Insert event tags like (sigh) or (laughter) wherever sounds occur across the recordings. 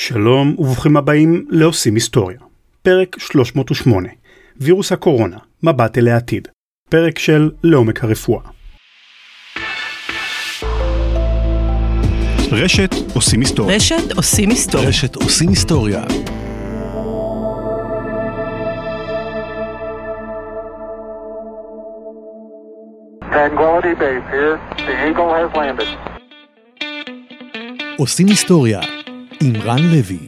שלום וברוכים הבאים לעושים היסטוריה. פרק 308 וירוס הקורונה, מבט אל העתיד. פרק של לעומק הרפואה. רשת עושים היסטוריה. רשת עושים היסטוריה. רשת עושים היסטוריה. Tranquility Base here. The Eagle has landed. עושים היסטוריה עם רן לוי.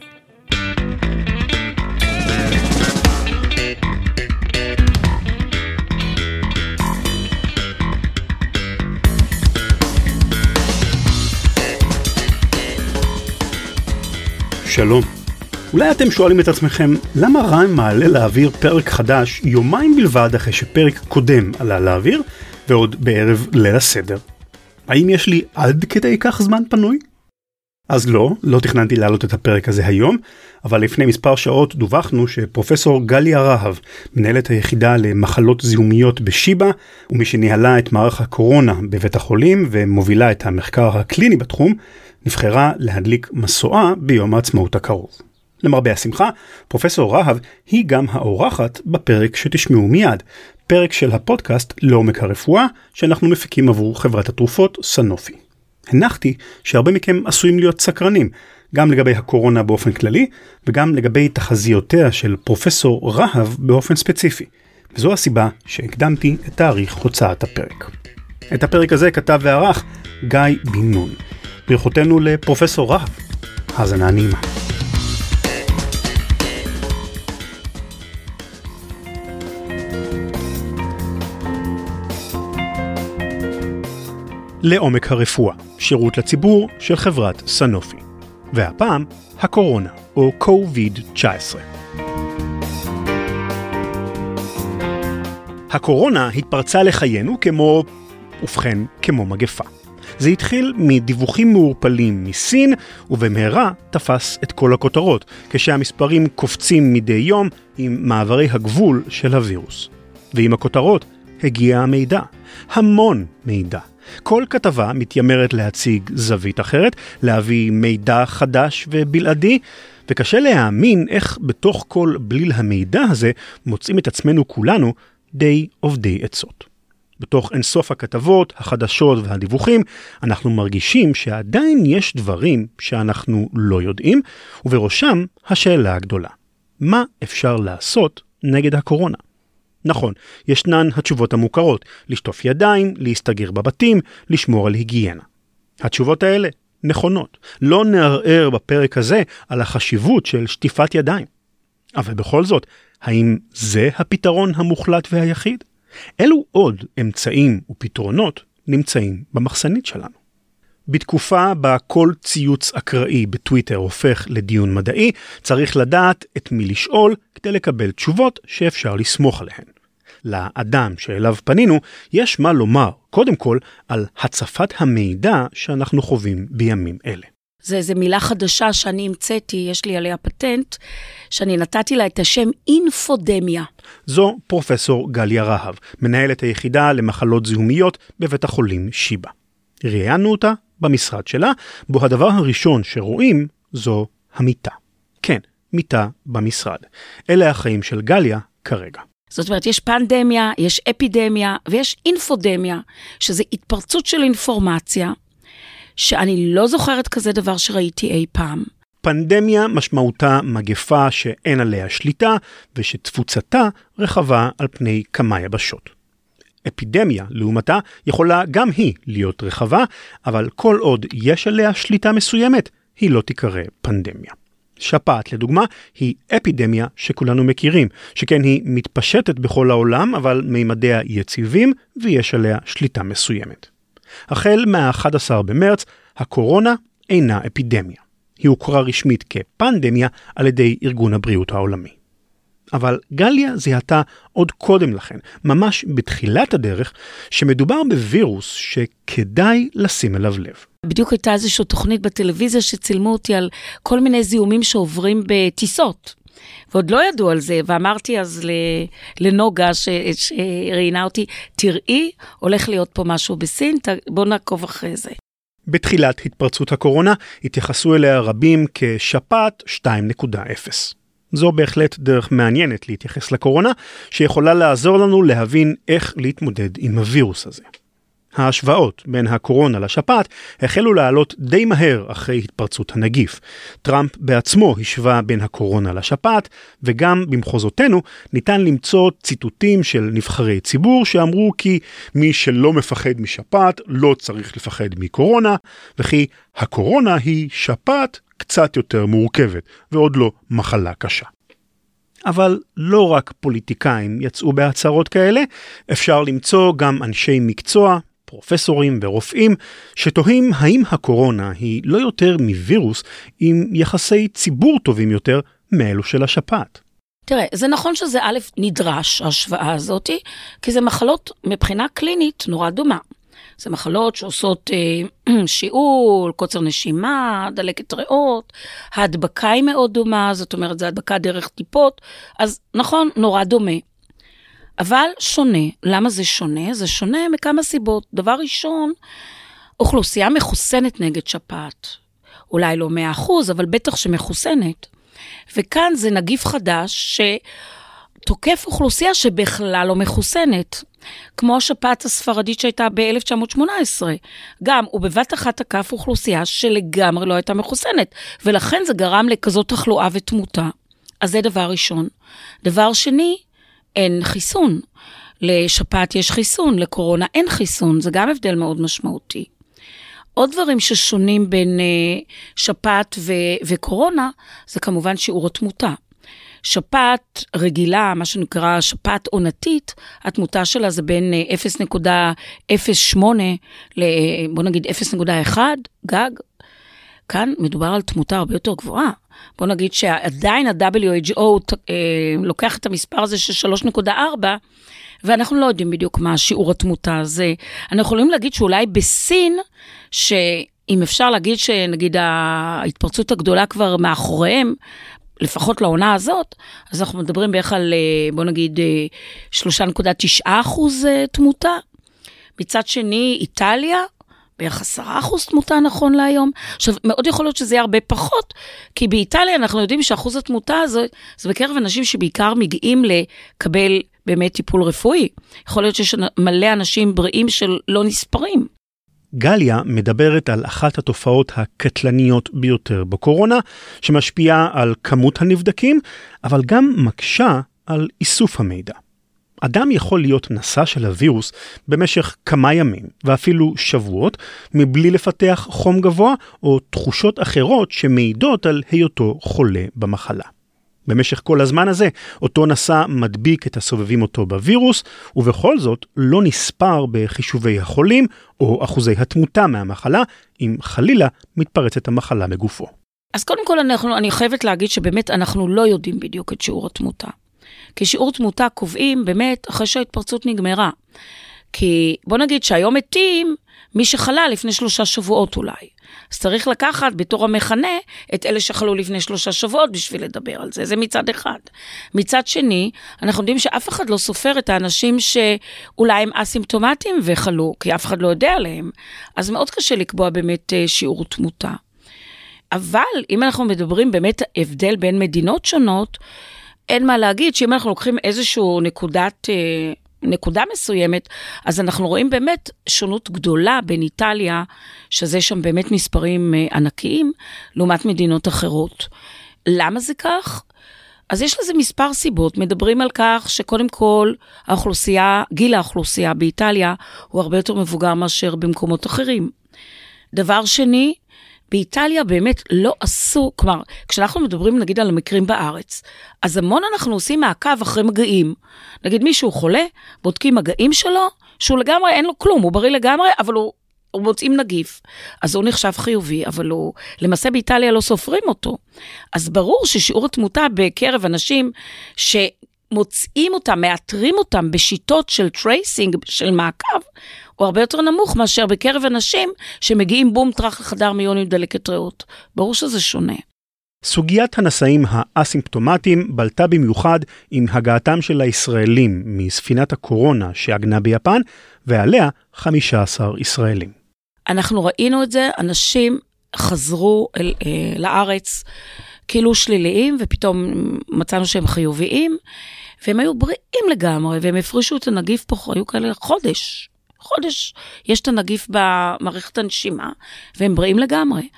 שלום. אולי אתם שואלים את עצמכם, למה רן מעלה לאוויר פרק חדש יומיים בלבד אחרי שפרק קודם עלה לאוויר, ועוד בערב ליל הסדר? האם יש לי עד כדי כך זמן פנוי? אז לא, לא תכננתי להעלות את הפרק הזה היום, אבל לפני מספר שעות דווחנו שפרופסור גליה רהב, מנהלת היחידה למחלות זיהומיות בשיבא, ומי שניהלה את מערך הקורונה בבית החולים ומובילה את המחקר הקליני בתחום, נבחרה להדליק משואה ביום העצמאות הקרוב. למרבה השמחה, פרופסור רהב היא גם האורחת בפרק שתשמעו מיד, פרק של הפודקאסט לעומק הרפואה, שאנחנו מפיקים עבור חברת התרופות סנופי. הנחתי שהרבה מכם עשויים להיות סקרנים, גם לגבי הקורונה באופן כללי, וגם לגבי תחזיותיה של פרופסור רהב באופן ספציפי. וזו הסיבה שהקדמתי את תאריך הוצאת הפרק. את הפרק הזה כתב וערך גיא בן נון. ברכותינו לפרופסור רהב. האזנה נעימה. לעומק הרפואה, שירות לציבור של חברת סנופי. והפעם, הקורונה, או COVID-19. הקורונה התפרצה לחיינו כמו, ובכן, כמו מגפה. זה התחיל מדיווחים מעורפלים מסין, ובמהרה תפס את כל הכותרות, כשהמספרים קופצים מדי יום עם מעברי הגבול של הווירוס. ועם הכותרות הגיע המידע. המון מידע. כל כתבה מתיימרת להציג זווית אחרת, להביא מידע חדש ובלעדי, וקשה להאמין איך בתוך כל בליל המידע הזה מוצאים את עצמנו כולנו די אובדי עצות. בתוך אינסוף הכתבות, החדשות והדיווחים, אנחנו מרגישים שעדיין יש דברים שאנחנו לא יודעים, ובראשם השאלה הגדולה, מה אפשר לעשות נגד הקורונה? נכון, ישנן התשובות המוכרות, לשטוף ידיים, להסתגר בבתים, לשמור על היגיינה. התשובות האלה נכונות, לא נערער בפרק הזה על החשיבות של שטיפת ידיים. אבל בכל זאת, האם זה הפתרון המוחלט והיחיד? אילו עוד אמצעים ופתרונות נמצאים במחסנית שלנו? בתקופה בה כל ציוץ אקראי בטוויטר הופך לדיון מדעי, צריך לדעת את מי לשאול כדי לקבל תשובות שאפשר לסמוך עליהן. לאדם שאליו פנינו, יש מה לומר, קודם כל, על הצפת המידע שאנחנו חווים בימים אלה. זה איזה מילה חדשה שאני המצאתי, יש לי עליה פטנט, שאני נתתי לה את השם אינפודמיה. זו פרופסור גליה רהב, מנהלת היחידה למחלות זיהומיות בבית החולים שיבא. ראיינו אותה במשרד שלה, בו הדבר הראשון שרואים זו המיטה. כן, מיטה במשרד. אלה החיים של גליה כרגע. זאת אומרת, יש פנדמיה, יש אפידמיה ויש אינפודמיה, שזה התפרצות של אינפורמציה, שאני לא זוכרת כזה דבר שראיתי אי פעם. פנדמיה משמעותה מגפה שאין עליה שליטה ושתפוצתה רחבה על פני כמה יבשות. אפידמיה, לעומתה, יכולה גם היא להיות רחבה, אבל כל עוד יש עליה שליטה מסוימת, היא לא תיקרא פנדמיה. שפעת, לדוגמה, היא אפידמיה שכולנו מכירים, שכן היא מתפשטת בכל העולם, אבל מימדיה יציבים ויש עליה שליטה מסוימת. החל מה-11 במרץ, הקורונה אינה אפידמיה. היא הוכרה רשמית כפנדמיה על ידי ארגון הבריאות העולמי. אבל גליה זיהתה עוד קודם לכן, ממש בתחילת הדרך, שמדובר בווירוס שכדאי לשים אליו לב. בדיוק הייתה איזושהי תוכנית בטלוויזיה שצילמו אותי על כל מיני זיהומים שעוברים בטיסות. ועוד לא ידעו על זה, ואמרתי אז לנוגה ש... שראיינה אותי, תראי, הולך להיות פה משהו בסין, בוא נעקוב אחרי זה. בתחילת התפרצות הקורונה התייחסו אליה רבים כשפעת 2.0. זו בהחלט דרך מעניינת להתייחס לקורונה, שיכולה לעזור לנו להבין איך להתמודד עם הווירוס הזה. ההשוואות בין הקורונה לשפעת החלו לעלות די מהר אחרי התפרצות הנגיף. טראמפ בעצמו השווה בין הקורונה לשפעת, וגם במחוזותינו ניתן למצוא ציטוטים של נבחרי ציבור שאמרו כי מי שלא מפחד משפעת לא צריך לפחד מקורונה, וכי הקורונה היא שפעת קצת יותר מורכבת, ועוד לא מחלה קשה. אבל לא רק פוליטיקאים יצאו בהצהרות כאלה, אפשר למצוא גם אנשי מקצוע, פרופסורים ורופאים, שתוהים האם הקורונה היא לא יותר מווירוס עם יחסי ציבור טובים יותר מאלו של השפעת. תראה, זה נכון שזה א', נדרש, ההשוואה הזאת, כי זה מחלות מבחינה קלינית נורא דומה. זה מחלות שעושות אה, (clears throat) שיעול, קוצר נשימה, דלקת ריאות, ההדבקה היא מאוד דומה, זאת אומרת, זה הדבקה דרך טיפות, אז נכון, נורא דומה. אבל שונה. למה זה שונה? זה שונה מכמה סיבות. דבר ראשון, אוכלוסייה מחוסנת נגד שפעת. אולי לא 100%, אבל בטח שמחוסנת. וכאן זה נגיף חדש שתוקף אוכלוסייה שבכלל לא מחוסנת. כמו השפעת הספרדית שהייתה ב-1918. גם, הוא בבת אחת תקף אוכלוסייה שלגמרי לא הייתה מחוסנת, ולכן זה גרם לכזאת תחלואה ותמותה. אז זה דבר ראשון. דבר שני, אין חיסון. לשפעת יש חיסון, לקורונה אין חיסון, זה גם הבדל מאוד משמעותי. עוד דברים ששונים בין uh, שפעת ו- וקורונה, זה כמובן שיעור התמותה. שפעת רגילה, מה שנקרא שפעת עונתית, התמותה שלה זה בין 0.08 ל... בוא נגיד 0.1 גג. כאן מדובר על תמותה הרבה יותר גבוהה. בוא נגיד שעדיין ה-WHO אה, לוקח את המספר הזה של 3.4, ואנחנו לא יודעים בדיוק מה שיעור התמותה הזה. אנחנו יכולים להגיד שאולי בסין, שאם אפשר להגיד שנגיד ההתפרצות הגדולה כבר מאחוריהם, לפחות לעונה הזאת, אז אנחנו מדברים בערך על, אה, בוא נגיד, 3.9 אה, אחוז תמותה. מצד שני, איטליה, בערך עשרה אחוז תמותה נכון להיום. עכשיו, מאוד יכול להיות שזה יהיה הרבה פחות, כי באיטליה אנחנו יודעים שאחוז התמותה הזה, זה בקרב אנשים שבעיקר מגיעים לקבל באמת טיפול רפואי. יכול להיות שיש מלא אנשים בריאים שלא נספרים. גליה מדברת על אחת התופעות הקטלניות ביותר בקורונה, שמשפיעה על כמות הנבדקים, אבל גם מקשה על איסוף המידע. אדם יכול להיות נשא של הווירוס במשך כמה ימים ואפילו שבועות מבלי לפתח חום גבוה או תחושות אחרות שמעידות על היותו חולה במחלה. במשך כל הזמן הזה, אותו נשא מדביק את הסובבים אותו בווירוס, ובכל זאת לא נספר בחישובי החולים או אחוזי התמותה מהמחלה, אם חלילה מתפרצת המחלה מגופו. אז קודם כל אנחנו, אני חייבת להגיד שבאמת אנחנו לא יודעים בדיוק את שיעור התמותה. כי שיעור תמותה קובעים באמת אחרי שההתפרצות נגמרה. כי בוא נגיד שהיום מתים מי שחלה לפני שלושה שבועות אולי. אז צריך לקחת בתור המכנה את אלה שחלו לפני שלושה שבועות בשביל לדבר על זה, זה מצד אחד. מצד שני, אנחנו יודעים שאף אחד לא סופר את האנשים שאולי הם אסימפטומטיים וחלו, כי אף אחד לא יודע עליהם. אז מאוד קשה לקבוע באמת אה, שיעור תמותה. אבל אם אנחנו מדברים באמת הבדל בין מדינות שונות, אין מה להגיד שאם אנחנו לוקחים איזושהי נקודת, אה, נקודה מסוימת, אז אנחנו רואים באמת שונות גדולה בין איטליה, שזה שם באמת מספרים אה, ענקיים, לעומת מדינות אחרות. למה זה כך? אז יש לזה מספר סיבות. מדברים על כך שקודם כל, האוכלוסייה, גיל האוכלוסייה באיטליה הוא הרבה יותר מבוגר מאשר במקומות אחרים. דבר שני, באיטליה באמת לא עשו, כלומר, כשאנחנו מדברים נגיד על המקרים בארץ, אז המון אנחנו עושים מעקב אחרי מגעים. נגיד מישהו חולה, בודקים מגעים שלו, שהוא לגמרי, אין לו כלום, הוא בריא לגמרי, אבל הוא, הוא מוצאים נגיף. אז הוא נחשב חיובי, אבל הוא, למעשה באיטליה לא סופרים אותו. אז ברור ששיעור התמותה בקרב אנשים ש... מוצאים אותם, מאתרים אותם בשיטות של tracing, של מעקב, הוא הרבה יותר נמוך מאשר בקרב אנשים שמגיעים בום טראח לחדר מיון עם דלקת ריאות. ברור שזה שונה. סוגיית הנשאים האסימפטומטיים בלטה במיוחד עם הגעתם של הישראלים מספינת הקורונה שעגנה ביפן, ועליה 15 ישראלים. אנחנו ראינו את זה, אנשים חזרו אל, אה, לארץ כאילו שליליים, ופתאום מצאנו שהם חיוביים, והם היו בריאים לגמרי, והם הפרישו את הנגיף פה, היו כאלה חודש. חודש יש את הנגיף במערכת הנשימה, והם בריאים לגמרי.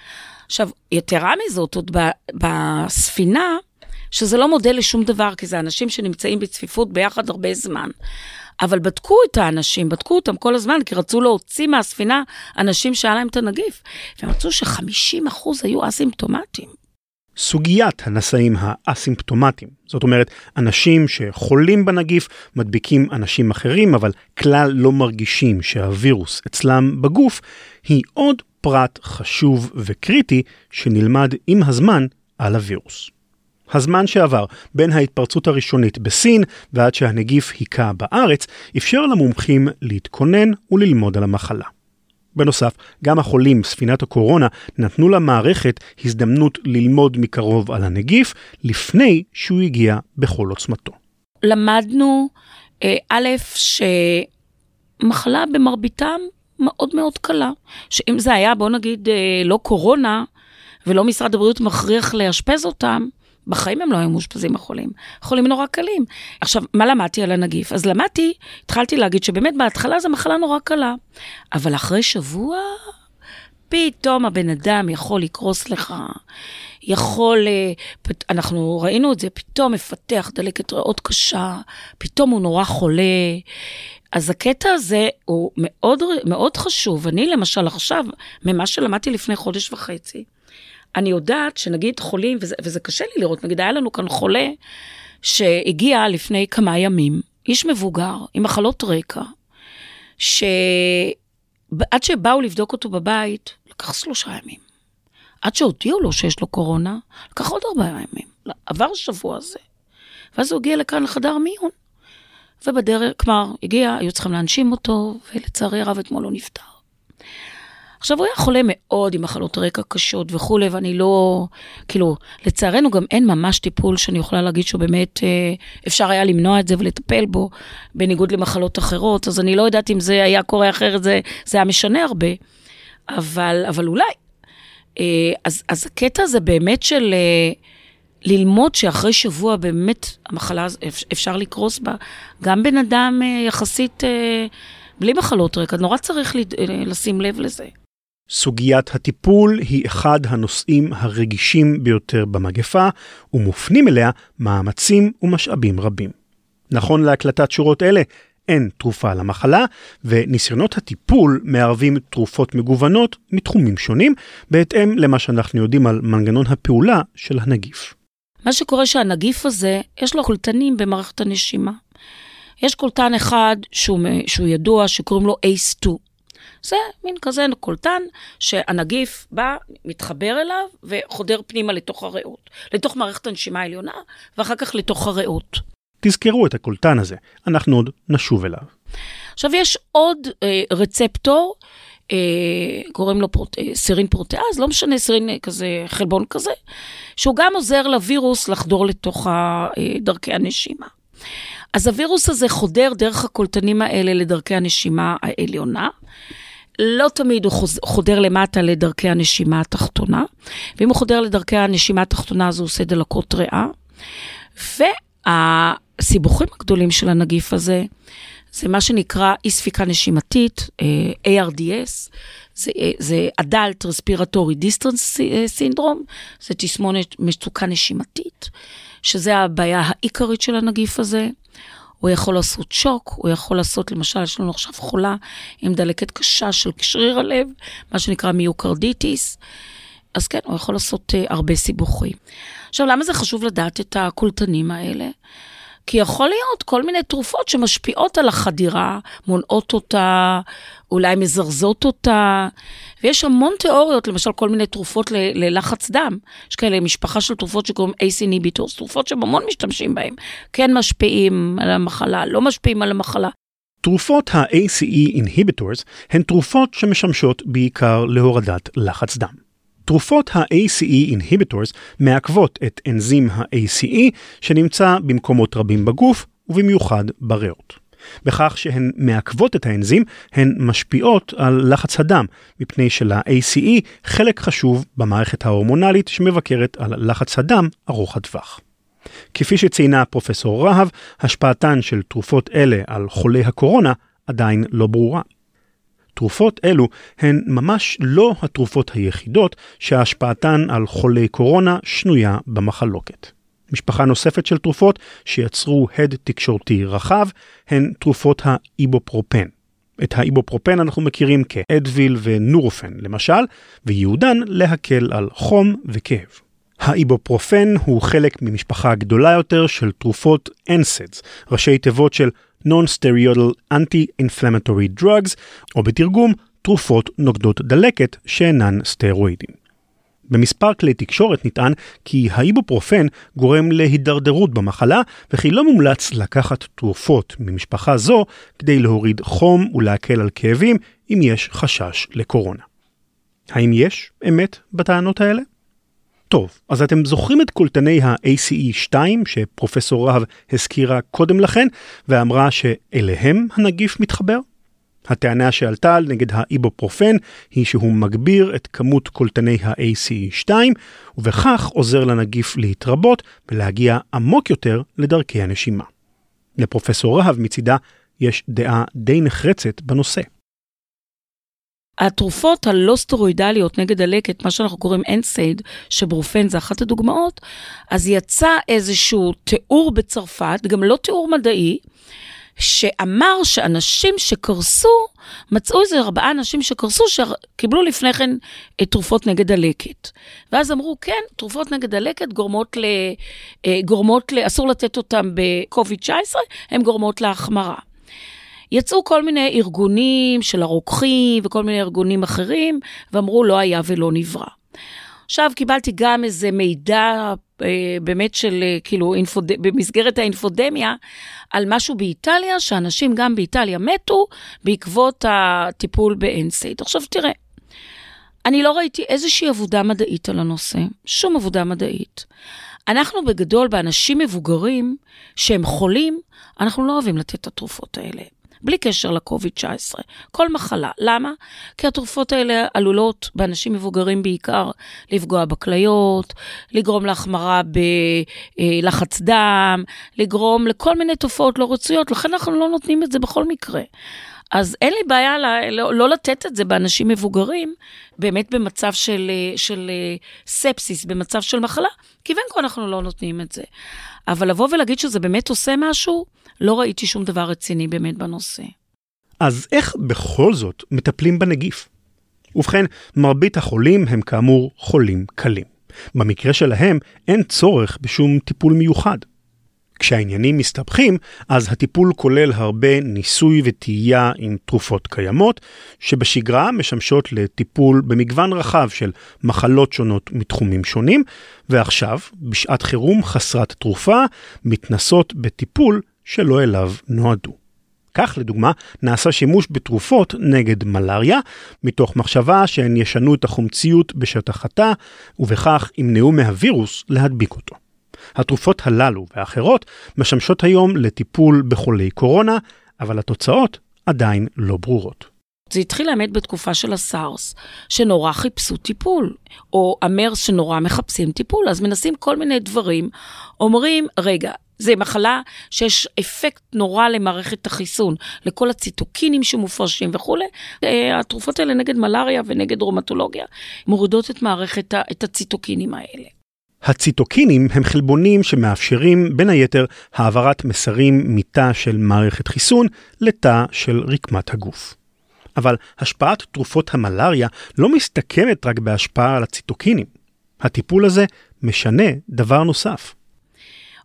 עכשיו, יתרה מזאת, עוד בספינה, שזה לא מודל לשום דבר, כי זה אנשים שנמצאים בצפיפות ביחד הרבה זמן. אבל בדקו את האנשים, בדקו אותם כל הזמן, כי רצו להוציא מהספינה אנשים שהיה להם את הנגיף. והם מצאו ש-50% היו אסימפטומטיים. סוגיית הנשאים האסימפטומטיים, זאת אומרת, אנשים שחולים בנגיף מדביקים אנשים אחרים, אבל כלל לא מרגישים שהווירוס אצלם בגוף, היא עוד פרט חשוב וקריטי שנלמד עם הזמן על הווירוס. הזמן שעבר בין ההתפרצות הראשונית בסין ועד שהנגיף היכה בארץ, אפשר למומחים להתכונן וללמוד על המחלה. בנוסף, גם החולים ספינת הקורונה נתנו למערכת הזדמנות ללמוד מקרוב על הנגיף לפני שהוא הגיע בכל עוצמתו. למדנו, אה, א', שמחלה במרביתם מאוד מאוד קלה. שאם זה היה, בוא נגיד, אה, לא קורונה, ולא משרד הבריאות מכריח לאשפז אותם, בחיים הם לא היו מאושפזים החולים. חולים נורא קלים. עכשיו, מה למדתי על הנגיף? אז למדתי, התחלתי להגיד שבאמת בהתחלה זו מחלה נורא קלה. אבל אחרי שבוע, פתאום הבן אדם יכול לקרוס לך, יכול, אה, אנחנו ראינו את זה, פתאום מפתח דלקת ריאות קשה, פתאום הוא נורא חולה. אז הקטע הזה הוא מאוד, מאוד חשוב. אני למשל עכשיו, ממה שלמדתי לפני חודש וחצי, אני יודעת שנגיד חולים, וזה, וזה קשה לי לראות, נגיד היה לנו כאן חולה שהגיע לפני כמה ימים, איש מבוגר עם מחלות רקע, שעד שבאו לבדוק אותו בבית, לקח שלושה ימים. עד שהודיעו לו שיש לו קורונה, לקח עוד ארבעה ימים. עבר השבוע הזה. ואז הוא הגיע לכאן לחדר מיון. ובדרך, כלומר, הגיע, היו צריכים להנשים אותו, ולצערי הרב אתמול הוא נפטר. עכשיו, הוא היה חולה מאוד עם מחלות רקע קשות וכולי, ואני לא, כאילו, לצערנו גם אין ממש טיפול שאני יכולה להגיד שהוא באמת, אה, אפשר היה למנוע את זה ולטפל בו, בניגוד למחלות אחרות, אז אני לא יודעת אם זה היה קורה אחרת, זה, זה היה משנה הרבה, אבל, אבל אולי. אה, אז, אז הקטע הזה באמת של אה, ללמוד שאחרי שבוע באמת המחלה, אפשר לקרוס בה, גם בן אדם יחסית בלי מחלות רקע, נורא צריך לשים לב לזה. סוגיית הטיפול היא אחד הנושאים הרגישים ביותר במגפה, ומופנים אליה מאמצים ומשאבים רבים. נכון להקלטת שורות אלה, אין תרופה למחלה, וניסיונות הטיפול מערבים תרופות מגוונות מתחומים שונים, בהתאם למה שאנחנו יודעים על מנגנון הפעולה של הנגיף. מה שקורה שהנגיף הזה, יש לו קולטנים במערכת הנשימה. יש קולטן אחד שהוא, שהוא ידוע, שקוראים לו ACE2. זה מין כזה קולטן שהנגיף בא, מתחבר אליו וחודר פנימה לתוך הריאות, לתוך מערכת הנשימה העליונה, ואחר כך לתוך הריאות. תזכרו את הקולטן הזה, אנחנו עוד נשוב אליו. עכשיו, יש עוד אה, רצפטור, אה, קוראים לו פרוט, אה, סירין פרוטאז, לא משנה, סירין אה, כזה, חלבון כזה, שהוא גם עוזר לווירוס לחדור לתוך ה, אה, דרכי הנשימה. אז הווירוס הזה חודר דרך הקולטנים האלה לדרכי הנשימה העליונה. לא תמיד הוא חודר למטה לדרכי הנשימה התחתונה, ואם הוא חודר לדרכי הנשימה התחתונה אז הוא עושה דלקות ריאה. והסיבוכים הגדולים של הנגיף הזה, זה מה שנקרא אי ספיקה נשימתית, אה, ARDS, זה, אה, זה Adult Respiratory Distance Syndrome, זה תסמונת מצוקה נשימתית, שזה הבעיה העיקרית של הנגיף הזה. הוא יכול לעשות שוק, הוא יכול לעשות, למשל, יש לנו עכשיו חולה עם דלקת קשה של שריר הלב, מה שנקרא מיוקרדיטיס. אז כן, הוא יכול לעשות uh, הרבה סיבוכים. עכשיו, למה זה חשוב לדעת את הקולטנים האלה? כי יכול להיות כל מיני תרופות שמשפיעות על החדירה, מונעות אותה, אולי מזרזות אותה, ויש המון תיאוריות, למשל כל מיני תרופות ללחץ דם. יש כאלה משפחה של תרופות שקוראים ACE inhibitors, תרופות שהמון משתמשים בהן. כן משפיעים על המחלה, לא משפיעים על המחלה. תרופות ה-ACE inhibitors הן תרופות שמשמשות בעיקר להורדת לחץ דם. תרופות ה-ACE inhibitors מעכבות את אנזים ה-ACE שנמצא במקומות רבים בגוף ובמיוחד בריאות. בכך שהן מעכבות את האנזים, הן משפיעות על לחץ הדם, מפני של-ACE חלק חשוב במערכת ההורמונלית שמבקרת על לחץ הדם ארוך הטווח. כפי שציינה פרופסור רהב, השפעתן של תרופות אלה על חולי הקורונה עדיין לא ברורה. תרופות אלו הן ממש לא התרופות היחידות שהשפעתן על חולי קורונה שנויה במחלוקת. משפחה נוספת של תרופות שיצרו הד תקשורתי רחב הן תרופות האיבופרופן. את האיבופרופן אנחנו מכירים כאדוויל ונורופן למשל, וייעודן להקל על חום וכאב. האיבופרופן הוא חלק ממשפחה גדולה יותר של תרופות NSAIDs, ראשי תיבות של Non-Steroidal Anti-Inflammatory Drugs, או בתרגום, תרופות נוגדות דלקת שאינן סטרואידים. במספר כלי תקשורת נטען כי האיבופרופן גורם להידרדרות במחלה, וכי לא מומלץ לקחת תרופות ממשפחה זו כדי להוריד חום ולהקל על כאבים אם יש חשש לקורונה. האם יש אמת בטענות האלה? טוב, אז אתם זוכרים את קולטני ה-ACE2 שפרופסור רהב הזכירה קודם לכן, ואמרה שאליהם הנגיף מתחבר? הטענה שעלתה נגד האיבופרופן היא שהוא מגביר את כמות קולטני ה-ACE2 ובכך עוזר לנגיף להתרבות ולהגיע עמוק יותר לדרכי הנשימה. לפרופסור רהב מצידה יש דעה די נחרצת בנושא. התרופות הלא סטרואידליות נגד דלקת, מה שאנחנו קוראים NSAID, שברופן זה אחת הדוגמאות, אז יצא איזשהו תיאור בצרפת, גם לא תיאור מדעי, שאמר שאנשים שקרסו, מצאו איזה ארבעה אנשים שקרסו, שקיבלו לפני כן את תרופות נגד דלקת. ואז אמרו, כן, תרופות נגד דלקת גורמות ל... אה, גורמות ל... אסור לתת אותן ב-COVID-19, הן גורמות להחמרה. יצאו כל מיני ארגונים של הרוקחים וכל מיני ארגונים אחרים, ואמרו, לא היה ולא נברא. עכשיו קיבלתי גם איזה מידע אה, באמת של אה, כאילו אינפוד... במסגרת האינפודמיה על משהו באיטליה, שאנשים גם באיטליה מתו בעקבות הטיפול באנסייד. עכשיו תראה, אני לא ראיתי איזושהי עבודה מדעית על הנושא, שום עבודה מדעית. אנחנו בגדול, באנשים מבוגרים שהם חולים, אנחנו לא אוהבים לתת את התרופות האלה. בלי קשר לקוביד-19, כל מחלה. למה? כי התרופות האלה עלולות, באנשים מבוגרים בעיקר, לפגוע בכליות, לגרום להחמרה בלחץ דם, לגרום לכל מיני תופעות לא רצויות, לכן אנחנו לא נותנים את זה בכל מקרה. אז אין לי בעיה לא, לא, לא לתת את זה באנשים מבוגרים, באמת במצב של, של ספסיס, במצב של מחלה, כי בין כה אנחנו לא נותנים את זה. אבל לבוא ולהגיד שזה באמת עושה משהו, לא ראיתי שום דבר רציני באמת בנושא. אז איך בכל זאת מטפלים בנגיף? ובכן, מרבית החולים הם כאמור חולים קלים. במקרה שלהם אין צורך בשום טיפול מיוחד. כשהעניינים מסתבכים, אז הטיפול כולל הרבה ניסוי וטעייה עם תרופות קיימות, שבשגרה משמשות לטיפול במגוון רחב של מחלות שונות מתחומים שונים, ועכשיו, בשעת חירום חסרת תרופה, מתנסות בטיפול שלא אליו נועדו. כך לדוגמה נעשה שימוש בתרופות נגד מלאריה, מתוך מחשבה שהן ישנו את החומציות בשטח התא, ובכך ימנעו מהווירוס להדביק אותו. התרופות הללו ואחרות משמשות היום לטיפול בחולי קורונה, אבל התוצאות עדיין לא ברורות. זה התחיל האמת בתקופה של הסארס, שנורא חיפשו טיפול, או המרס שנורא מחפשים טיפול, אז מנסים כל מיני דברים, אומרים, רגע, זה מחלה שיש אפקט נורא למערכת החיסון, לכל הציטוקינים שמופרשים וכולי. אה, התרופות האלה נגד מלאריה ונגד רומטולוגיה מורידות את מערכת, את הציטוקינים האלה. הציטוקינים הם חלבונים שמאפשרים בין היתר העברת מסרים מתא של מערכת חיסון לתא של רקמת הגוף. אבל השפעת תרופות המלאריה לא מסתכמת רק בהשפעה על הציטוקינים. הטיפול הזה משנה דבר נוסף.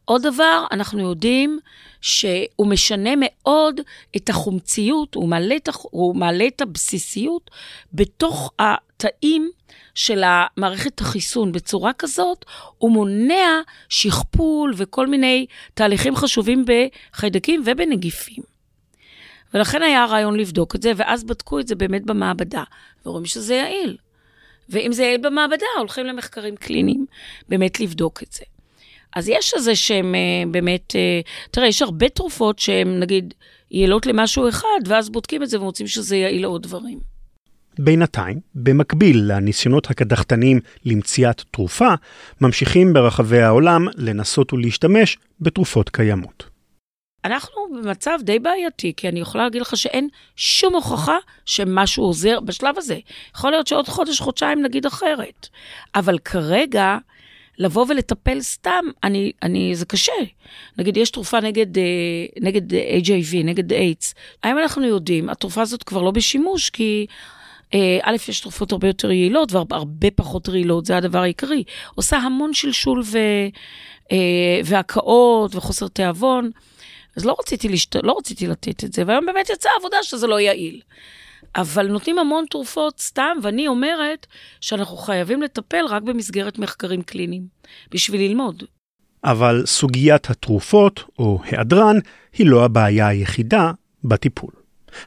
עוד דבר, אנחנו יודעים שהוא משנה מאוד את החומציות, הוא מעלה את, הוא מעלה את הבסיסיות בתוך התאים של המערכת החיסון בצורה כזאת, הוא מונע שכפול וכל מיני תהליכים חשובים בחיידקים ובנגיפים. ולכן היה הרעיון לבדוק את זה, ואז בדקו את זה באמת במעבדה, ורואים שזה יעיל. ואם זה יעיל במעבדה, הולכים למחקרים קליניים באמת לבדוק את זה. אז יש איזה שהם אה, באמת, אה, תראה, יש הרבה תרופות שהן נגיד יעילות למשהו אחד, ואז בודקים את זה ומוצאים שזה יעיל לעוד דברים. בינתיים, במקביל לניסיונות הקדחתניים למציאת תרופה, ממשיכים ברחבי העולם לנסות ולהשתמש בתרופות קיימות. אנחנו במצב די בעייתי, כי אני יכולה להגיד לך שאין שום הוכחה שמשהו עוזר בשלב הזה. יכול להיות שעוד חודש, חודשיים נגיד אחרת. אבל כרגע, לבוא ולטפל סתם, אני, אני, זה קשה. נגיד, יש תרופה נגד, אה, נגד HIV, נגד איידס. האם אנחנו יודעים, התרופה הזאת כבר לא בשימוש, כי אה, א', יש תרופות הרבה יותר יעילות והרבה פחות רעילות, זה הדבר העיקרי. עושה המון שלשול ו, אה, והקאות וחוסר תיאבון. אז לא רציתי, לשת... לא רציתי לתת את זה, והיום באמת יצאה עבודה שזה לא יעיל. אבל נותנים המון תרופות סתם, ואני אומרת שאנחנו חייבים לטפל רק במסגרת מחקרים קליניים, בשביל ללמוד. אבל סוגיית התרופות, או היעדרן, היא לא הבעיה היחידה בטיפול.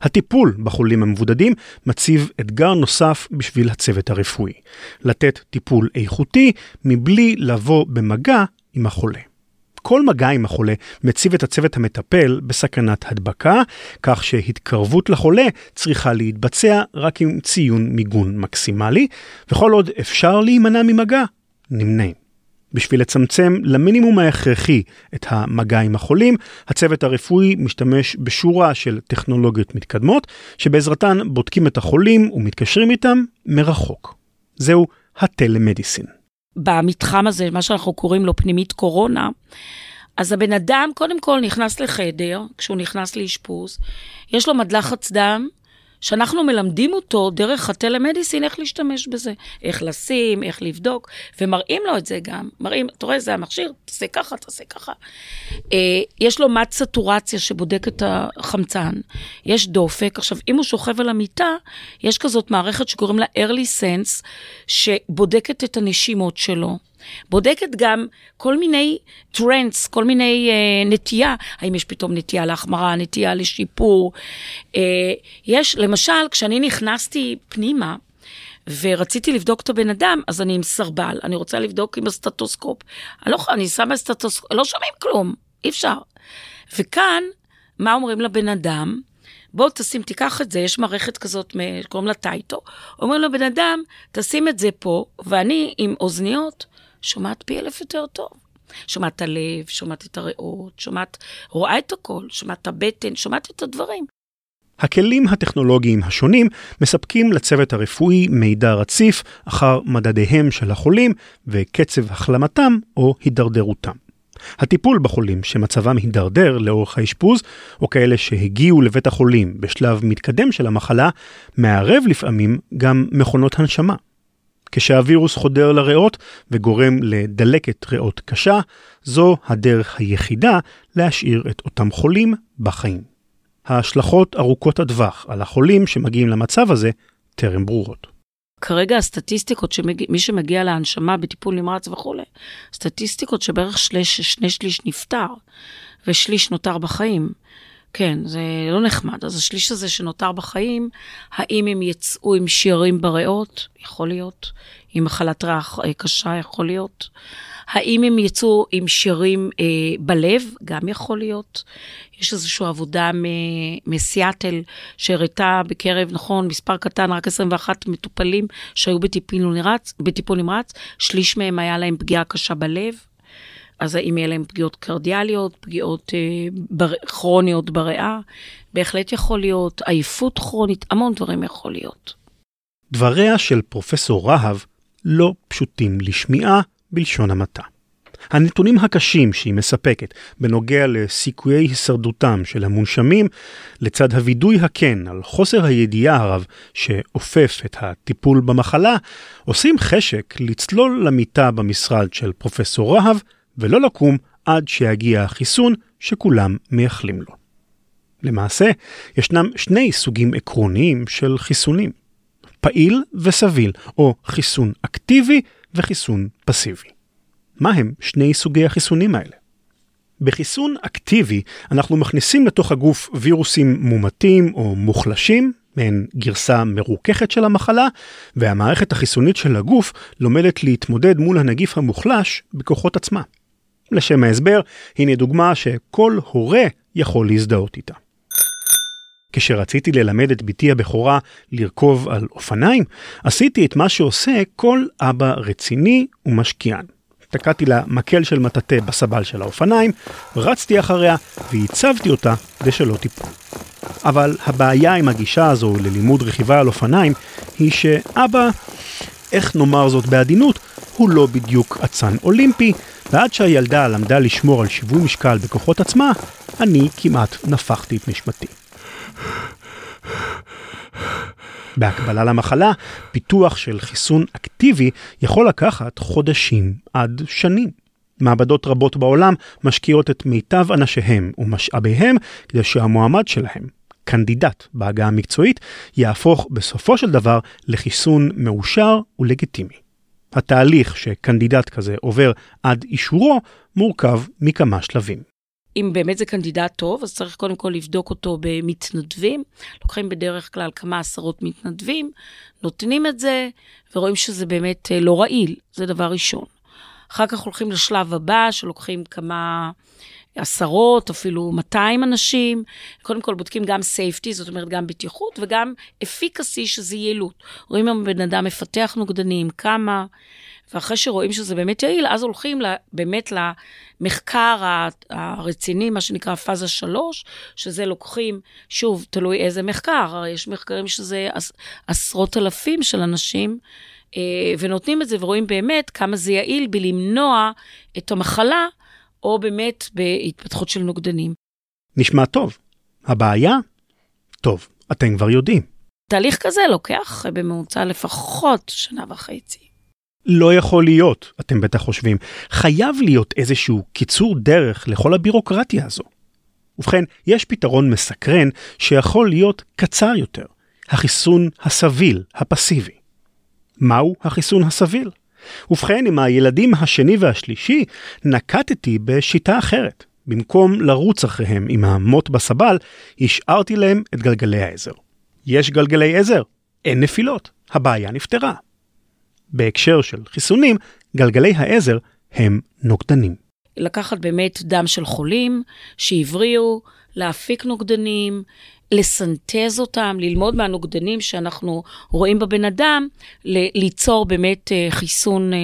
הטיפול בחולים המבודדים מציב אתגר נוסף בשביל הצוות הרפואי, לתת טיפול איכותי מבלי לבוא במגע עם החולה. כל מגע עם החולה מציב את הצוות המטפל בסכנת הדבקה, כך שהתקרבות לחולה צריכה להתבצע רק עם ציון מיגון מקסימלי, וכל עוד אפשר להימנע ממגע, נמנעים. בשביל לצמצם למינימום ההכרחי את המגע עם החולים, הצוות הרפואי משתמש בשורה של טכנולוגיות מתקדמות, שבעזרתן בודקים את החולים ומתקשרים איתם מרחוק. זהו הטלמדיסין. במתחם הזה, מה שאנחנו קוראים לו פנימית קורונה, אז הבן אדם קודם כל נכנס לחדר, כשהוא נכנס לאשפוז, יש לו מדלחץ דם, שאנחנו מלמדים אותו דרך הטלמדיסין איך להשתמש בזה, איך לשים, איך לבדוק, ומראים לו את זה גם. מראים, אתה רואה, זה המכשיר, תעשה ככה, תעשה ככה. אה, יש לו מד סטורציה שבודק את החמצן, יש דופק. עכשיו, אם הוא שוכב על המיטה, יש כזאת מערכת שקוראים לה early sense, שבודקת את הנשימות שלו. בודקת גם כל מיני trends, כל מיני אה, נטייה, האם יש פתאום נטייה להחמרה, נטייה לשיפור. אה, יש, למשל, כשאני נכנסתי פנימה, ורציתי לבדוק את הבן אדם, אז אני עם סרבל, אני רוצה לבדוק עם הסטטוסקופ. אני, לא, אני שמה סטטוסקופ, לא שומעים כלום, אי אפשר. וכאן, מה אומרים לבן אדם? בוא תשים, תיקח את זה, יש מערכת כזאת, קוראים לה Tyto. אומרים לבן אדם, תשים את זה פה, ואני עם אוזניות שומעת פי אלף יותר טוב. שומעת את הלב, שומעת את הריאות, שומעת, רואה את הכל, שומעת את הבטן, שומעת את הדברים. הכלים הטכנולוגיים השונים מספקים לצוות הרפואי מידע רציף אחר מדדיהם של החולים וקצב החלמתם או הידרדרותם. הטיפול בחולים שמצבם הידרדר לאורך האשפוז, או כאלה שהגיעו לבית החולים בשלב מתקדם של המחלה, מערב לפעמים גם מכונות הנשמה. כשהווירוס חודר לריאות וגורם לדלקת ריאות קשה, זו הדרך היחידה להשאיר את אותם חולים בחיים. ההשלכות ארוכות הטווח על החולים שמגיעים למצב הזה טרם ברורות. כרגע הסטטיסטיקות שמי שמגיע להנשמה בטיפול נמרץ וכולי, סטטיסטיקות שבערך שני שליש נפטר ושליש נותר בחיים. כן, זה לא נחמד. אז השליש הזה שנותר בחיים, האם הם יצאו עם שירים בריאות? יכול להיות. עם מחלת ריח אה, קשה? יכול להיות. האם הם יצאו עם שירים אה, בלב? גם יכול להיות. יש איזושהי עבודה מסיאטל שהראתה בקרב, נכון, מספר קטן, רק 21 מטופלים שהיו בטיפול נמרץ, בטיפול נמרץ, שליש מהם היה להם פגיעה קשה בלב. אז האם יהיה להם פגיעות קרדיאליות, פגיעות אה, בר... כרוניות בריאה? בהחלט יכול להיות, עייפות כרונית, המון דברים יכול להיות. דבריה של פרופסור רהב לא פשוטים לשמיעה בלשון המעטה. הנתונים הקשים שהיא מספקת בנוגע לסיכויי הישרדותם של המונשמים, לצד הווידוי הכן על חוסר הידיעה הרב שאופף את הטיפול במחלה, עושים חשק לצלול למיטה במשרד של פרופסור רהב ולא לקום עד שיגיע החיסון שכולם מייחלים לו. למעשה, ישנם שני סוגים עקרוניים של חיסונים, פעיל וסביל, או חיסון אקטיבי וחיסון פסיבי. מה הם שני סוגי החיסונים האלה? בחיסון אקטיבי אנחנו מכניסים לתוך הגוף וירוסים מומתים או מוחלשים, מעין גרסה מרוככת של המחלה, והמערכת החיסונית של הגוף לומדת להתמודד מול הנגיף המוחלש בכוחות עצמה. לשם ההסבר, הנה דוגמה שכל הורה יכול להזדהות איתה. כשרציתי ללמד את בתי הבכורה לרכוב על אופניים, עשיתי את מה שעושה כל אבא רציני ומשקיען. תקעתי לה מקל של מטאטא בסבל של האופניים, רצתי אחריה והצבתי אותה כדי שלא תיפול. אבל הבעיה עם הגישה הזו ללימוד רכיבה על אופניים היא שאבא, איך נאמר זאת בעדינות, הוא לא בדיוק אצן אולימפי, ועד שהילדה למדה לשמור על שיווי משקל בכוחות עצמה, אני כמעט נפחתי את נשמתי. בהקבלה למחלה, פיתוח של חיסון אקטיבי יכול לקחת חודשים עד שנים. מעבדות רבות בעולם משקיעות את מיטב אנשיהם ומשאביהם כדי שהמועמד שלהם, קנדידט בעגה המקצועית, יהפוך בסופו של דבר לחיסון מאושר ולגיטימי. התהליך שקנדידט כזה עובר עד אישורו מורכב מכמה שלבים. אם באמת זה קנדידט טוב, אז צריך קודם כל לבדוק אותו במתנדבים. לוקחים בדרך כלל כמה עשרות מתנדבים, נותנים את זה, ורואים שזה באמת אה, לא רעיל, זה דבר ראשון. אחר כך הולכים לשלב הבא, שלוקחים כמה עשרות, אפילו 200 אנשים. קודם כל בודקים גם safety, זאת אומרת גם בטיחות, וגם efficacy, שזה יעילות. רואים אם הבן אדם מפתח נוגדנים, כמה, ואחרי שרואים שזה באמת יעיל, אז הולכים באמת למחקר הרציני, מה שנקרא פאזה 3, שזה לוקחים, שוב, תלוי איזה מחקר, יש מחקרים שזה עשרות אלפים של אנשים. אה, ונותנים את זה ורואים באמת כמה זה יעיל בלמנוע את המחלה, או באמת בהתפתחות של נוגדנים. נשמע טוב. הבעיה? טוב, אתם כבר יודעים. תהליך כזה לוקח בממוצע לפחות שנה וחצי. לא יכול להיות, אתם בטח חושבים. חייב להיות איזשהו קיצור דרך לכל הבירוקרטיה הזו. ובכן, יש פתרון מסקרן שיכול להיות קצר יותר, החיסון הסביל, הפסיבי. מהו החיסון הסביל? ובכן, עם הילדים השני והשלישי, נקטתי בשיטה אחרת. במקום לרוץ אחריהם עם המוט בסבל, השארתי להם את גלגלי העזר. יש גלגלי עזר, אין נפילות, הבעיה נפתרה. בהקשר של חיסונים, גלגלי העזר הם נוגדנים. לקחת באמת דם של חולים שהבריאו, להפיק נוגדנים, לסנטז אותם, ללמוד מהנוגדנים שאנחנו רואים בבן אדם, ליצור באמת אה, חיסון אה,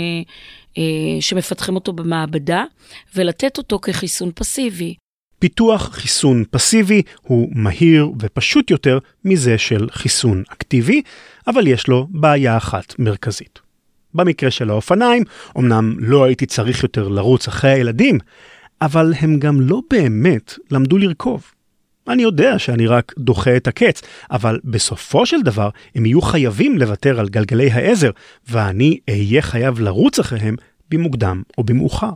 אה, שמפתחים אותו במעבדה, ולתת אותו כחיסון פסיבי. פיתוח חיסון פסיבי הוא מהיר ופשוט יותר מזה של חיסון אקטיבי, אבל יש לו בעיה אחת מרכזית. במקרה של האופניים, אמנם לא הייתי צריך יותר לרוץ אחרי הילדים, אבל הם גם לא באמת למדו לרכוב. אני יודע שאני רק דוחה את הקץ, אבל בסופו של דבר הם יהיו חייבים לוותר על גלגלי העזר, ואני אהיה חייב לרוץ אחריהם במוקדם או במאוחר.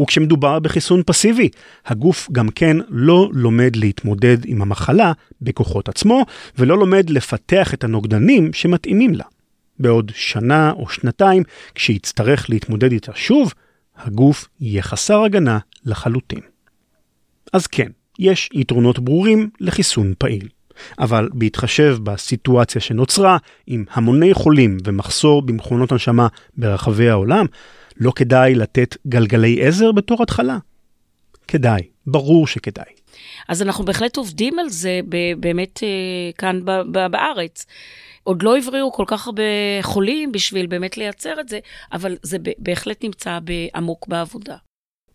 וכשמדובר בחיסון פסיבי, הגוף גם כן לא לומד להתמודד עם המחלה בכוחות עצמו, ולא לומד לפתח את הנוגדנים שמתאימים לה. בעוד שנה או שנתיים, כשיצטרך להתמודד איתה שוב, הגוף יהיה חסר הגנה לחלוטין. אז כן, יש יתרונות ברורים לחיסון פעיל. אבל בהתחשב בסיטואציה שנוצרה, עם המוני חולים ומחסור במכונות הנשמה ברחבי העולם, לא כדאי לתת גלגלי עזר בתור התחלה? כדאי, ברור שכדאי. אז אנחנו בהחלט עובדים על זה באמת אה, כאן בארץ. עוד לא הבריאו כל כך הרבה חולים בשביל באמת לייצר את זה, אבל זה בהחלט נמצא עמוק בעבודה.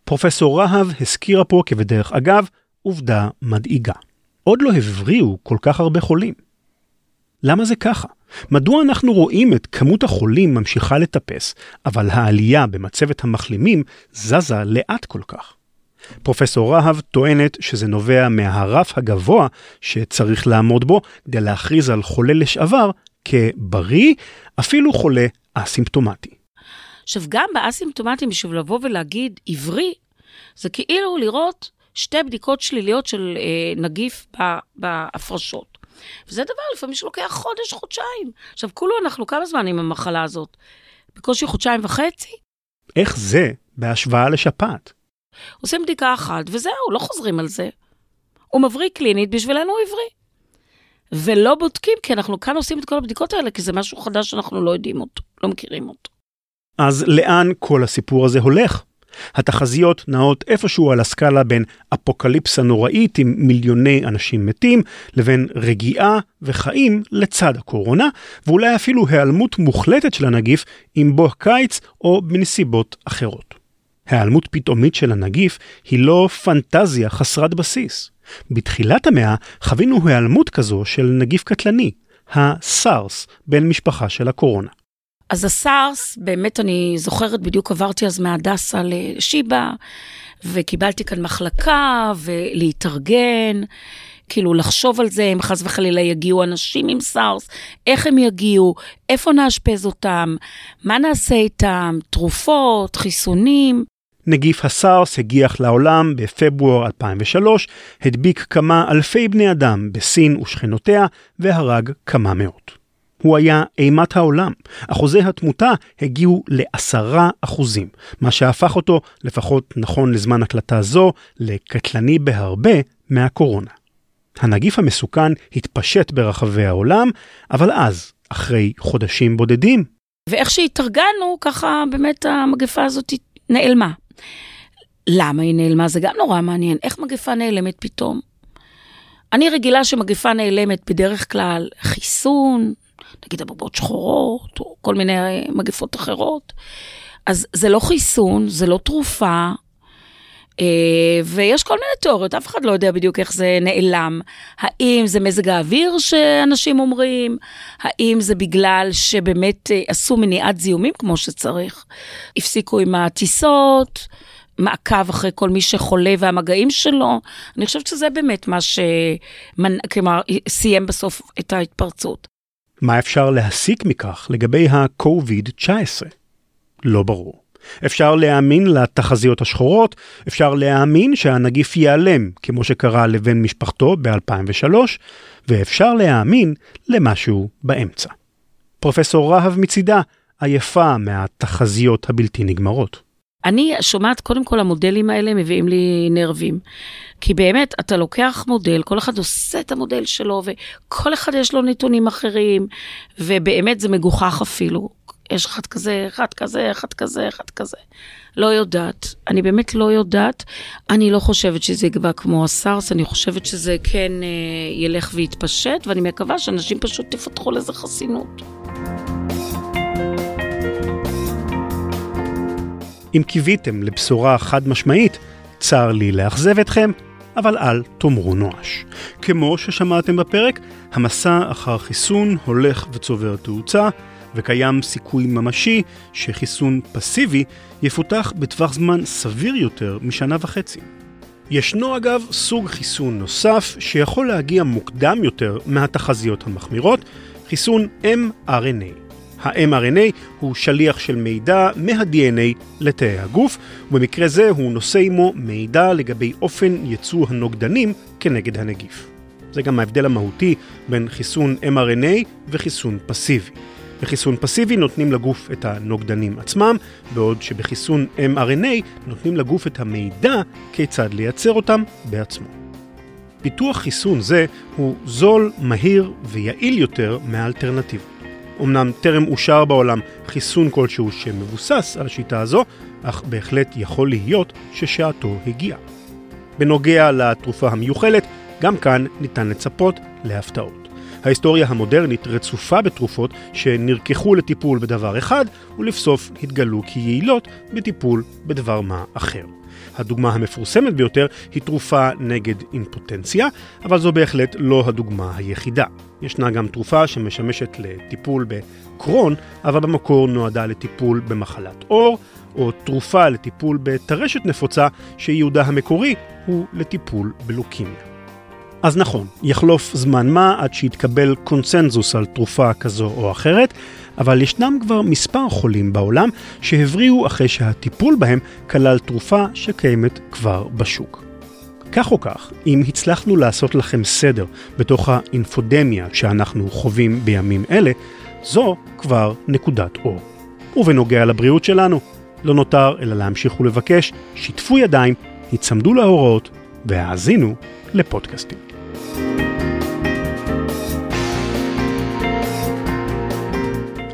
פרופסור רהב הזכירה פה כבדרך אגב עובדה מדאיגה. עוד לא הבריאו כל כך הרבה חולים. למה זה ככה? מדוע אנחנו רואים את כמות החולים ממשיכה לטפס, אבל העלייה במצבת המחלימים זזה לאט כל כך? פרופסור רהב טוענת שזה נובע מהרף הגבוה שצריך לעמוד בו כדי להכריז על חולה לשעבר כבריא, אפילו חולה אסימפטומטי. עכשיו, גם באסימפטומטים, בשביל לבוא ולהגיד עברי, זה כאילו לראות שתי בדיקות שליליות של אה, נגיף בהפרשות. וזה דבר לפעמים שלוקח חודש, חודשיים. עכשיו, כולו אנחנו כמה זמן עם המחלה הזאת? בקושי חודשיים וחצי? איך זה בהשוואה לשפעת? עושים בדיקה אחת, וזהו, לא חוזרים על זה. הוא מבריא קלינית, בשבילנו הוא עברי. ולא בודקים, כי אנחנו כאן עושים את כל הבדיקות האלה, כי זה משהו חדש שאנחנו לא יודעים אותו, לא מכירים אותו. אז לאן כל הסיפור הזה הולך? התחזיות נעות איפשהו על הסקאלה בין אפוקליפסה נוראית עם מיליוני אנשים מתים, לבין רגיעה וחיים לצד הקורונה, ואולי אפילו היעלמות מוחלטת של הנגיף עם בוא קיץ או בנסיבות אחרות. היעלמות פתאומית של הנגיף היא לא פנטזיה חסרת בסיס. בתחילת המאה חווינו היעלמות כזו של נגיף קטלני, הסארס, בן משפחה של הקורונה. אז הסארס, באמת אני זוכרת, בדיוק עברתי אז מהדסה לשיבא, וקיבלתי כאן מחלקה, ולהתארגן, כאילו לחשוב על זה, אם חס וחלילה יגיעו אנשים עם סארס, איך הם יגיעו, איפה נאשפז אותם, מה נעשה איתם, תרופות, חיסונים. נגיף הסארס הגיח לעולם בפברואר 2003, הדביק כמה אלפי בני אדם בסין ושכנותיה והרג כמה מאות. הוא היה אימת העולם. אחוזי התמותה הגיעו לעשרה אחוזים, מה שהפך אותו, לפחות נכון לזמן הקלטה זו, לקטלני בהרבה מהקורונה. הנגיף המסוכן התפשט ברחבי העולם, אבל אז, אחרי חודשים בודדים. ואיך שהתארגנו, ככה באמת המגפה הזאת נעלמה. למה היא נעלמה? זה גם נורא מעניין. איך מגפה נעלמת פתאום? אני רגילה שמגפה נעלמת בדרך כלל חיסון, נגיד אבובות שחורות, או כל מיני מגפות אחרות. אז זה לא חיסון, זה לא תרופה, אה, ויש כל מיני תיאוריות, אף אחד לא יודע בדיוק איך זה נעלם. האם זה מזג האוויר שאנשים אומרים? האם זה בגלל שבאמת אה, עשו מניעת זיהומים כמו שצריך? הפסיקו עם הטיסות? מעקב אחרי כל מי שחולה והמגעים שלו. אני חושבת שזה באמת מה שכלומר, סיים בסוף את ההתפרצות. מה אפשר להסיק מכך לגבי ה-COVID-19? לא ברור. אפשר להאמין לתחזיות השחורות, אפשר להאמין שהנגיף ייעלם, כמו שקרה לבן משפחתו ב-2003, ואפשר להאמין למשהו באמצע. פרופסור רהב מצידה עייפה מהתחזיות הבלתי נגמרות. אני שומעת, קודם כל המודלים האלה מביאים לי נרבים. כי באמת, אתה לוקח מודל, כל אחד עושה את המודל שלו, וכל אחד יש לו נתונים אחרים, ובאמת זה מגוחך אפילו. יש אחד כזה, אחד כזה, אחד כזה, אחד כזה. לא יודעת. אני באמת לא יודעת. אני לא חושבת שזה יגבה כמו הסארס, אני חושבת שזה כן אה, ילך ויתפשט, ואני מקווה שאנשים פשוט תפתחו לזה חסינות. אם קיוויתם לבשורה חד משמעית, צר לי לאכזב אתכם, אבל אל תאמרו נואש. כמו ששמעתם בפרק, המסע אחר חיסון הולך וצובר תאוצה, וקיים סיכוי ממשי שחיסון פסיבי יפותח בטווח זמן סביר יותר משנה וחצי. ישנו אגב סוג חיסון נוסף שיכול להגיע מוקדם יותר מהתחזיות המחמירות, חיסון mRNA. ה-mRNA הוא שליח של מידע מה-DNA לתאי הגוף, ובמקרה זה הוא נושא עמו מידע לגבי אופן ייצוא הנוגדנים כנגד הנגיף. זה גם ההבדל המהותי בין חיסון mRNA וחיסון פסיבי. בחיסון פסיבי נותנים לגוף את הנוגדנים עצמם, בעוד שבחיסון mRNA נותנים לגוף את המידע כיצד לייצר אותם בעצמו. פיתוח חיסון זה הוא זול, מהיר ויעיל יותר מהאלטרנטיבות. אמנם טרם אושר בעולם חיסון כלשהו שמבוסס על השיטה הזו, אך בהחלט יכול להיות ששעתו הגיעה. בנוגע לתרופה המיוחלת, גם כאן ניתן לצפות להפתעות. ההיסטוריה המודרנית רצופה בתרופות שנרקחו לטיפול בדבר אחד, ולבסוף התגלו כיעילות בטיפול בדבר מה אחר. הדוגמה המפורסמת ביותר היא תרופה נגד אימפוטנציה, אבל זו בהחלט לא הדוגמה היחידה. ישנה גם תרופה שמשמשת לטיפול בקרון, אבל במקור נועדה לטיפול במחלת עור, או תרופה לטיפול בטרשת נפוצה, שייעודה המקורי הוא לטיפול בלוקימיה. אז נכון, יחלוף זמן מה עד שיתקבל קונצנזוס על תרופה כזו או אחרת, אבל ישנם כבר מספר חולים בעולם שהבריאו אחרי שהטיפול בהם כלל תרופה שקיימת כבר בשוק. כך או כך, אם הצלחנו לעשות לכם סדר בתוך האינפודמיה שאנחנו חווים בימים אלה, זו כבר נקודת אור. ובנוגע לבריאות שלנו, לא נותר אלא להמשיך ולבקש, שיתפו ידיים, היצמדו להוראות והאזינו לפודקאסטים.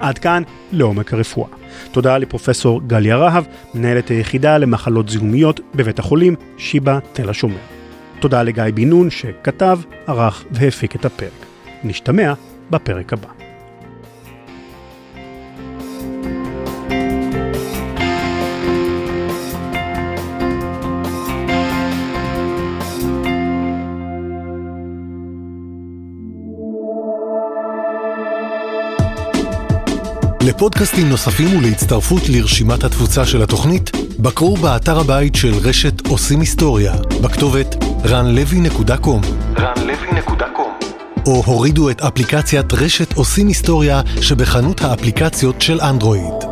עד כאן לעומק הרפואה. תודה לפרופסור גליה רהב, מנהלת היחידה למחלות זיהומיות בבית החולים שיבא תל השומר. תודה לגיא בן נון שכתב, ערך והפיק את הפרק. נשתמע בפרק הבא. לפודקאסטים נוספים ולהצטרפות לרשימת התפוצה של התוכנית, בקרו באתר הבית של רשת עושים היסטוריה, בכתובת ranlevy.com ranlevy.com או הורידו את אפליקציית רשת עושים היסטוריה שבחנות האפליקציות של אנדרואיד.